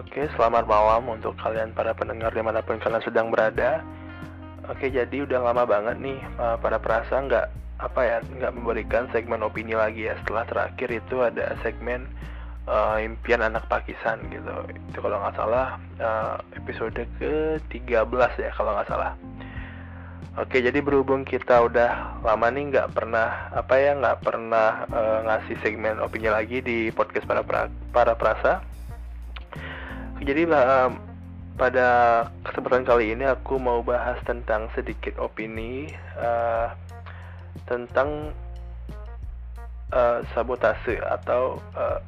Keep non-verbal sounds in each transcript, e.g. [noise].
Oke, selamat malam untuk kalian para pendengar di mana pun kalian sedang berada. Oke, jadi udah lama banget nih uh, para perasa nggak apa ya nggak memberikan segmen opini lagi ya. Setelah terakhir itu ada segmen uh, impian anak Pakistan gitu. Itu kalau nggak salah uh, episode ke-13 ya kalau nggak salah. Oke, jadi berhubung kita udah lama nih nggak pernah apa ya nggak pernah uh, ngasih segmen opini lagi di podcast para pra, para perasa. Jadi uh, pada kesempatan kali ini aku mau bahas tentang sedikit opini uh, tentang uh, sabotase atau uh,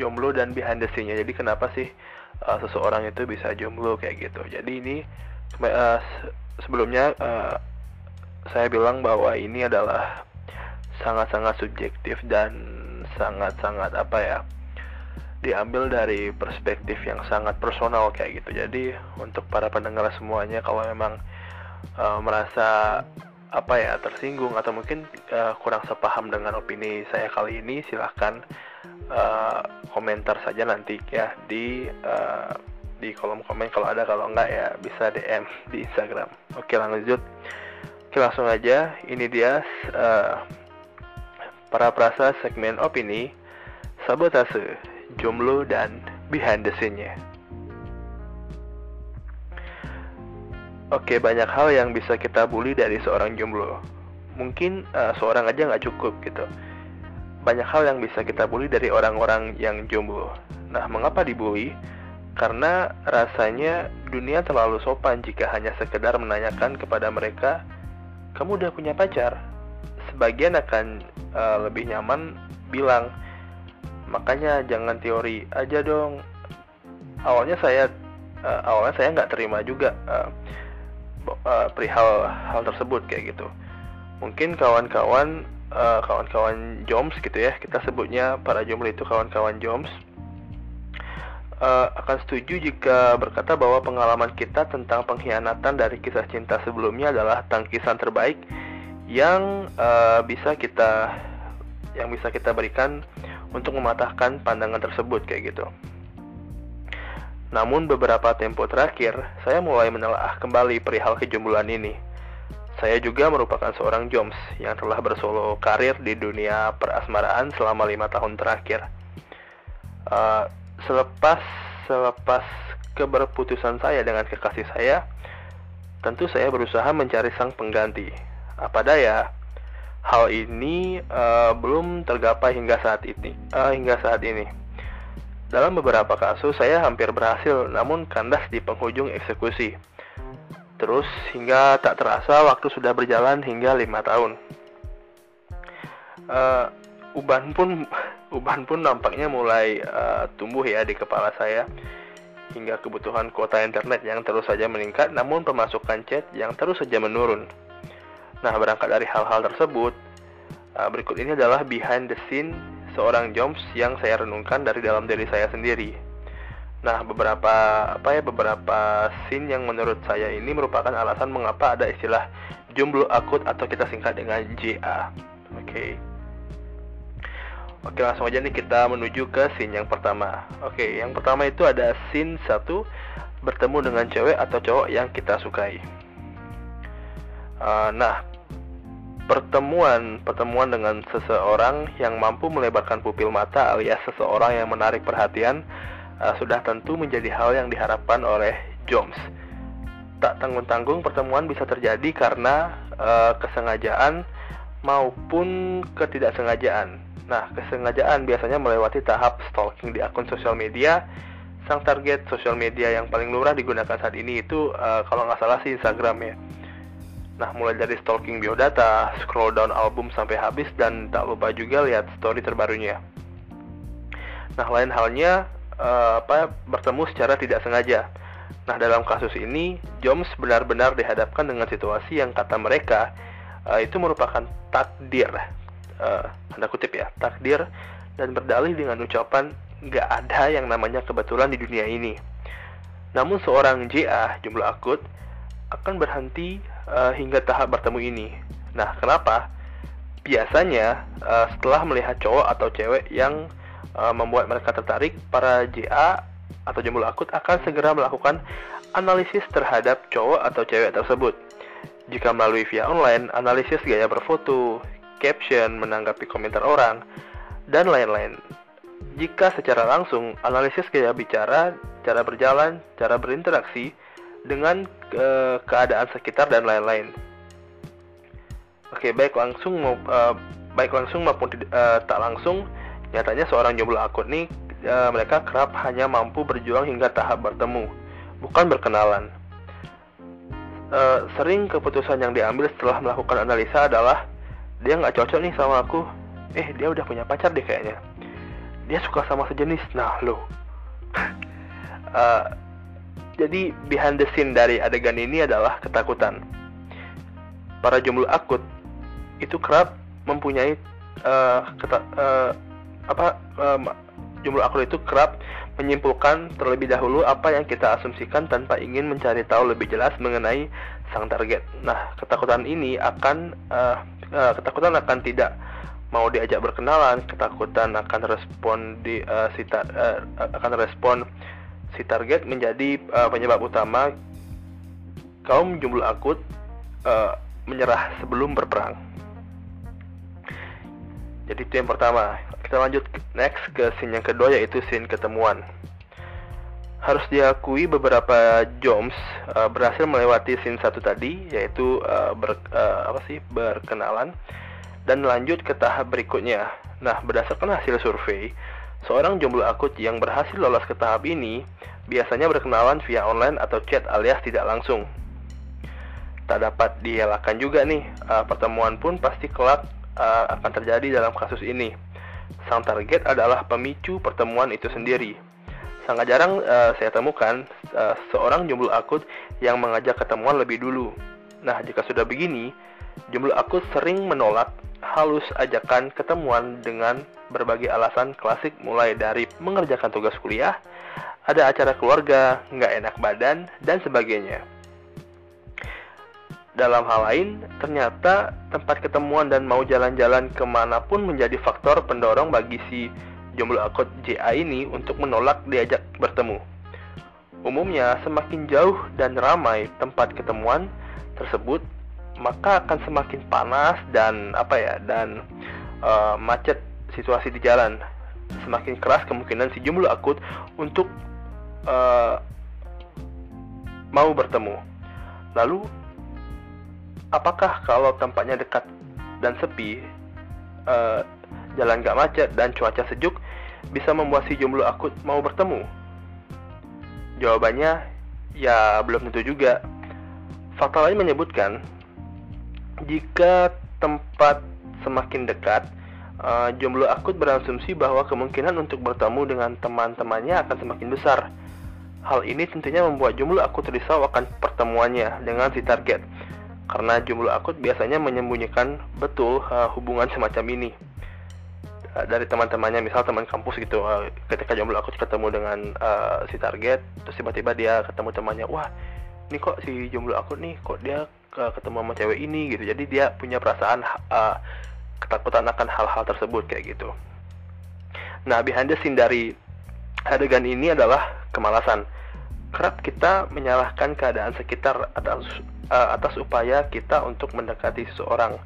jomblo dan behind the scene-nya. Jadi kenapa sih uh, seseorang itu bisa jomblo kayak gitu? Jadi ini uh, sebelumnya uh, saya bilang bahwa ini adalah sangat-sangat subjektif dan sangat-sangat apa ya diambil dari perspektif yang sangat personal kayak gitu. Jadi untuk para pendengar semuanya kalau memang uh, merasa apa ya tersinggung atau mungkin uh, kurang sepaham dengan opini saya kali ini silahkan uh, komentar saja nanti ya di uh, di kolom komen. Kalau ada kalau enggak ya bisa DM [laughs] di Instagram. Oke lanjut. Oke langsung aja. Ini dia uh, para perasa segmen opini sabotase jomblo dan behind the scene-nya Oke, banyak hal yang bisa kita bully dari seorang jomblo. Mungkin uh, seorang aja nggak cukup gitu. Banyak hal yang bisa kita bully dari orang-orang yang jomblo. Nah, mengapa dibully? karena rasanya dunia terlalu sopan jika hanya sekedar menanyakan kepada mereka, "Kamu udah punya pacar?" Sebagian akan uh, lebih nyaman bilang, "Makanya jangan teori aja dong." Awalnya saya uh, awalnya saya nggak terima juga uh, uh, perihal hal tersebut kayak gitu. Mungkin kawan-kawan uh, kawan-kawan joms gitu ya, kita sebutnya para jomblo itu kawan-kawan joms uh, akan setuju jika berkata bahwa pengalaman kita tentang pengkhianatan dari kisah cinta sebelumnya adalah tangkisan terbaik yang uh, bisa kita yang bisa kita berikan untuk mematahkan pandangan tersebut kayak gitu. Namun beberapa tempo terakhir, saya mulai menelaah kembali perihal kejombloan ini. Saya juga merupakan seorang joms yang telah bersolo karir di dunia perasmaraan selama lima tahun terakhir. Uh, selepas selepas keberputusan saya dengan kekasih saya, tentu saya berusaha mencari sang pengganti. Apa daya, hal ini uh, belum tergapai hingga saat ini. Uh, hingga saat ini. Dalam beberapa kasus saya hampir berhasil, namun kandas di penghujung eksekusi. Terus hingga tak terasa waktu sudah berjalan hingga lima tahun. Uh, uban pun [laughs] uban pun nampaknya mulai uh, tumbuh ya di kepala saya hingga kebutuhan kuota internet yang terus saja meningkat namun pemasukan chat yang terus saja menurun. Nah, berangkat dari hal-hal tersebut, uh, berikut ini adalah behind the scene seorang Joms yang saya renungkan dari dalam diri saya sendiri. Nah, beberapa apa ya beberapa scene yang menurut saya ini merupakan alasan mengapa ada istilah jomblo akut atau kita singkat dengan JA. Oke. Okay. Oke langsung aja nih kita menuju ke scene yang pertama Oke yang pertama itu ada scene satu Bertemu dengan cewek atau cowok yang kita sukai uh, Nah Pertemuan Pertemuan dengan seseorang yang mampu melebarkan pupil mata alias seseorang yang menarik perhatian uh, Sudah tentu menjadi hal yang diharapkan oleh Jones Tak tanggung-tanggung pertemuan bisa terjadi karena uh, kesengajaan maupun ketidaksengajaan Nah, kesengajaan biasanya melewati tahap stalking di akun sosial media. Sang target sosial media yang paling lurah digunakan saat ini itu uh, kalau nggak salah sih Instagram ya. Nah, mulai dari stalking biodata, scroll down album sampai habis, dan tak lupa juga lihat story terbarunya. Nah, lain halnya uh, apa bertemu secara tidak sengaja. Nah, dalam kasus ini, Joms benar-benar dihadapkan dengan situasi yang kata mereka uh, itu merupakan takdir uh, tanda kutip ya takdir dan berdalih dengan ucapan nggak ada yang namanya kebetulan di dunia ini. Namun seorang JA jumlah akut akan berhenti uh, hingga tahap bertemu ini. Nah, kenapa? Biasanya uh, setelah melihat cowok atau cewek yang uh, membuat mereka tertarik, para JA atau jomblo akut akan segera melakukan analisis terhadap cowok atau cewek tersebut. Jika melalui via online, analisis gaya berfoto, caption, menanggapi komentar orang, dan lain-lain. Jika secara langsung, analisis gaya bicara, cara berjalan, cara berinteraksi dengan ke keadaan sekitar dan lain-lain. Oke, baik langsung mau uh, baik langsung maupun uh, tak langsung, nyatanya seorang jomblo akut nih uh, mereka kerap hanya mampu berjuang hingga tahap bertemu, bukan berkenalan. Uh, sering keputusan yang diambil setelah melakukan analisa adalah dia nggak cocok nih sama aku. Eh dia udah punya pacar deh kayaknya. Dia suka sama sejenis. Nah lo uh, [laughs] jadi behind the scene dari adegan ini adalah ketakutan para jomblo akut itu kerap mempunyai uh, keta, uh, apa uh, jomblo akut itu kerap menyimpulkan terlebih dahulu apa yang kita asumsikan tanpa ingin mencari tahu lebih jelas mengenai sang target. Nah, ketakutan ini akan uh, uh, ketakutan akan tidak mau diajak berkenalan, ketakutan akan respon di uh, si tar, uh, akan respon si target menjadi uh, penyebab utama kaum jomblo akut uh, menyerah sebelum berperang. Jadi itu yang pertama. Kita lanjut next ke scene yang kedua yaitu scene ketemuan. Harus diakui beberapa Joms uh, berhasil melewati scene satu tadi yaitu uh, ber, uh, apa sih berkenalan dan lanjut ke tahap berikutnya. Nah, berdasarkan hasil survei, seorang jomblo akut yang berhasil lolos ke tahap ini biasanya berkenalan via online atau chat alias tidak langsung. Tak dapat dielakkan juga nih, uh, pertemuan pun pasti kelak uh, akan terjadi dalam kasus ini. Sang target adalah pemicu pertemuan itu sendiri. Sangat jarang uh, saya temukan uh, seorang jomblo akut yang mengajak ketemuan lebih dulu. Nah, jika sudah begini, jomblo akut sering menolak halus ajakan ketemuan dengan berbagai alasan klasik mulai dari mengerjakan tugas kuliah, ada acara keluarga, nggak enak badan, dan sebagainya. Dalam hal lain, ternyata tempat ketemuan dan mau jalan-jalan ke mana pun menjadi faktor pendorong bagi si jomblo akut JA ini untuk menolak diajak bertemu. Umumnya, semakin jauh dan ramai tempat ketemuan tersebut, maka akan semakin panas dan apa ya dan uh, macet situasi di jalan. Semakin keras kemungkinan si jomblo akut untuk uh, mau bertemu. Lalu apakah kalau tempatnya dekat dan sepi, uh, jalan gak macet dan cuaca sejuk bisa membuat si jomblo akut mau bertemu? Jawabannya ya belum tentu juga. Fakta lain menyebutkan jika tempat semakin dekat, uh, jomblo akut berasumsi bahwa kemungkinan untuk bertemu dengan teman-temannya akan semakin besar. Hal ini tentunya membuat jomblo akut risau akan pertemuannya dengan si target karena jomblo akut biasanya menyembunyikan betul uh, hubungan semacam ini uh, dari teman-temannya misal teman kampus gitu ketika jomblo akut ketemu dengan uh, si target terus tiba-tiba dia ketemu temannya wah ini kok si jomblo akut nih kok dia ketemu sama cewek ini gitu. Jadi dia punya perasaan uh, ketakutan akan hal-hal tersebut kayak gitu. Nah behind the scene dari adegan ini adalah kemalasan. Kerap kita menyalahkan keadaan sekitar atas uh, atas upaya kita untuk mendekati seseorang.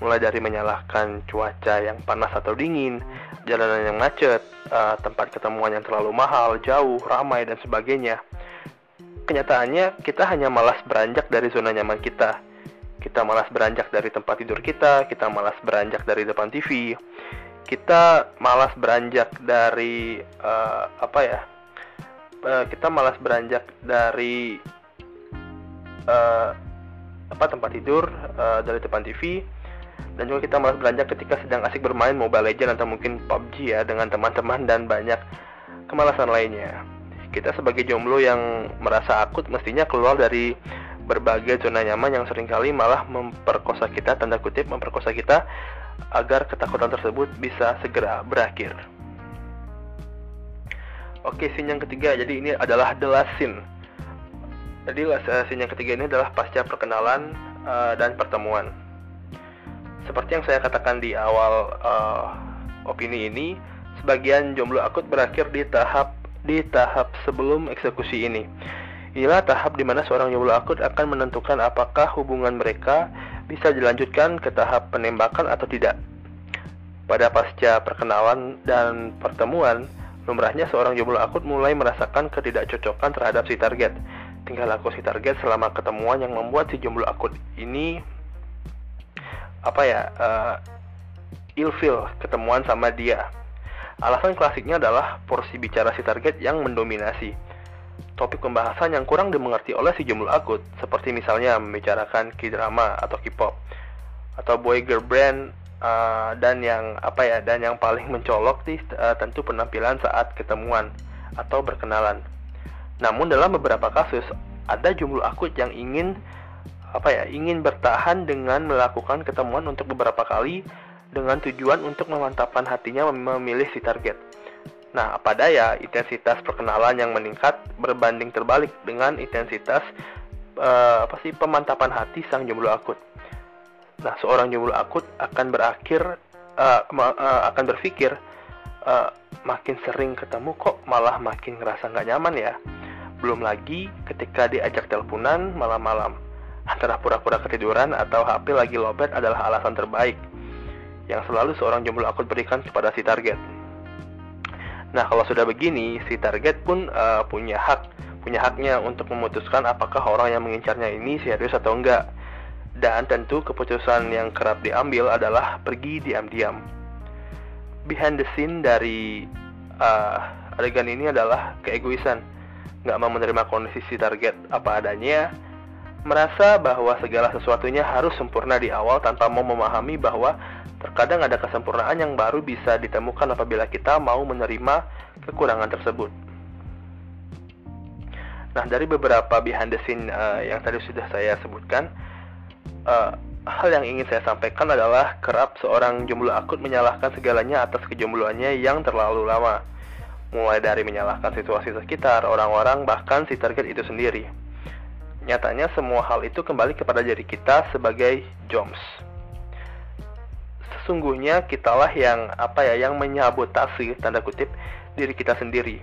Mulai dari menyalahkan cuaca yang panas atau dingin, jalanan yang macet, uh, tempat ketemuan yang terlalu mahal, jauh, ramai dan sebagainya. Kenyataannya kita hanya malas beranjak dari zona nyaman kita. Kita malas beranjak dari tempat tidur kita, kita malas beranjak dari depan TV, kita malas beranjak dari uh, apa ya? uh, kita malas beranjak dari uh, apa tempat tidur uh, dari depan TV dan juga kita malas beranjak ketika sedang asik bermain Mobile Legends atau mungkin PUBG ya dengan teman-teman dan banyak kemalasan lainnya. Kita sebagai jomblo yang merasa akut mestinya keluar dari berbagai zona nyaman yang sering kali malah memperkosa kita tanda kutip memperkosa kita agar ketakutan tersebut bisa segera berakhir. Oke, scene yang ketiga. Jadi ini adalah the last scene. Jadi uh, scene yang ketiga ini adalah pasca perkenalan uh, dan pertemuan. Seperti yang saya katakan di awal uh, opini ini, sebagian jomblo akut berakhir di tahap di tahap sebelum eksekusi ini. Inilah tahap di mana seorang jomblo akut akan menentukan apakah hubungan mereka bisa dilanjutkan ke tahap penembakan atau tidak. Pada pasca perkenalan dan pertemuan, lumrahnya seorang jomblo akut mulai merasakan ketidakcocokan terhadap si target. Tinggal laku si target selama ketemuan yang membuat si jomblo akut ini apa ya uh, ilfil ketemuan sama dia. Alasan klasiknya adalah porsi bicara si target yang mendominasi topik pembahasan yang kurang dimengerti oleh si jomblo akut, seperti misalnya membicarakan K-drama atau K-pop atau boy girl brand uh, dan yang apa ya dan yang paling mencolok sih uh, tentu penampilan saat ketemuan atau berkenalan. Namun dalam beberapa kasus ada jomblo akut yang ingin apa ya ingin bertahan dengan melakukan ketemuan untuk beberapa kali dengan tujuan untuk memantapkan hatinya memilih si target. Nah, apa daya intensitas perkenalan yang meningkat berbanding terbalik dengan intensitas uh, apa sih pemantapan hati sang jomblo akut. Nah, seorang jomblo akut akan berakhir uh, uh, akan berpikir makin sering ketemu kok malah makin ngerasa nggak nyaman ya. Belum lagi ketika diajak teleponan malam-malam. Antara pura-pura ketiduran atau HP lagi lobet adalah alasan terbaik yang selalu seorang jomblo akut berikan kepada si target. Nah, kalau sudah begini, si target pun uh, punya hak, punya haknya untuk memutuskan apakah orang yang mengincarnya ini serius atau enggak. Dan tentu keputusan yang kerap diambil adalah pergi diam-diam. Behind the scene dari uh, adegan ini adalah keegoisan, nggak mau menerima kondisi si target apa adanya, merasa bahwa segala sesuatunya harus sempurna di awal tanpa mau memahami bahwa Terkadang ada kesempurnaan yang baru bisa ditemukan apabila kita mau menerima kekurangan tersebut. Nah, dari beberapa behind the scene uh, yang tadi sudah saya sebutkan, uh, hal yang ingin saya sampaikan adalah kerap seorang jomblo akut menyalahkan segalanya atas kejombloannya yang terlalu lama. Mulai dari menyalahkan situasi sekitar, orang-orang, bahkan si target itu sendiri. Nyatanya semua hal itu kembali kepada diri kita sebagai joms sesungguhnya kitalah yang apa ya yang menyabotase tanda kutip diri kita sendiri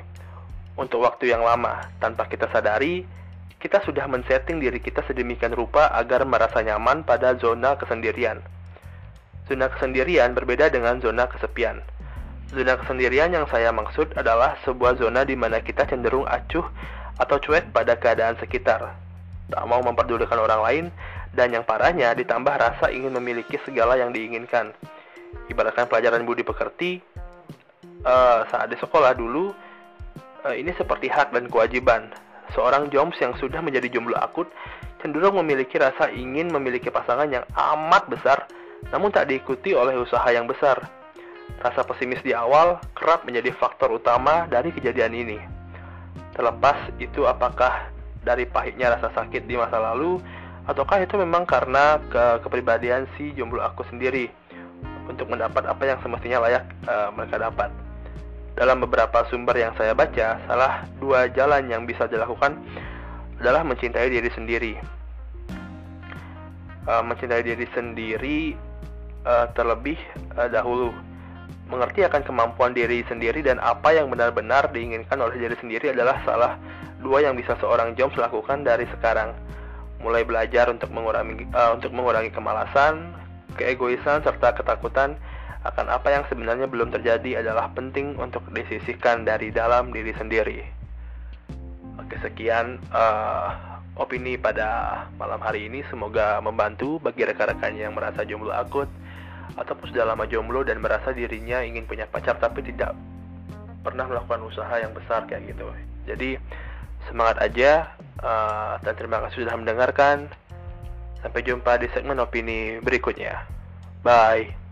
untuk waktu yang lama tanpa kita sadari kita sudah men-setting diri kita sedemikian rupa agar merasa nyaman pada zona kesendirian. Zona kesendirian berbeda dengan zona kesepian. Zona kesendirian yang saya maksud adalah sebuah zona di mana kita cenderung acuh atau cuek pada keadaan sekitar, tak mau memperdulikan orang lain, dan yang parahnya ditambah rasa ingin memiliki segala yang diinginkan. Ibaratkan pelajaran budi pekerti uh, saat di sekolah dulu, uh, ini seperti hak dan kewajiban. Seorang joms yang sudah menjadi jomblo akut cenderung memiliki rasa ingin memiliki pasangan yang amat besar, namun tak diikuti oleh usaha yang besar. Rasa pesimis di awal kerap menjadi faktor utama dari kejadian ini. Terlepas itu apakah dari pahitnya rasa sakit di masa lalu ataukah itu memang karena ke kepribadian si jomblo aku sendiri untuk mendapat apa yang semestinya layak uh, mereka dapat. Dalam beberapa sumber yang saya baca, salah dua jalan yang bisa dilakukan adalah mencintai diri sendiri. Uh, mencintai diri sendiri uh, terlebih uh, dahulu. Mengerti akan kemampuan diri sendiri dan apa yang benar-benar diinginkan oleh diri sendiri adalah salah dua yang bisa seorang Joms lakukan dari sekarang mulai belajar untuk mengurangi uh, untuk mengurangi kemalasan, keegoisan serta ketakutan akan apa yang sebenarnya belum terjadi adalah penting untuk disisihkan dari dalam diri sendiri. Oke, sekian uh, opini pada malam hari ini. Semoga membantu bagi rekan-rekan yang merasa jomblo akut ataupun sudah lama jomblo dan merasa dirinya ingin punya pacar tapi tidak pernah melakukan usaha yang besar kayak gitu. Jadi semangat aja uh, dan terima kasih sudah mendengarkan. Sampai jumpa di segmen opini berikutnya. Bye.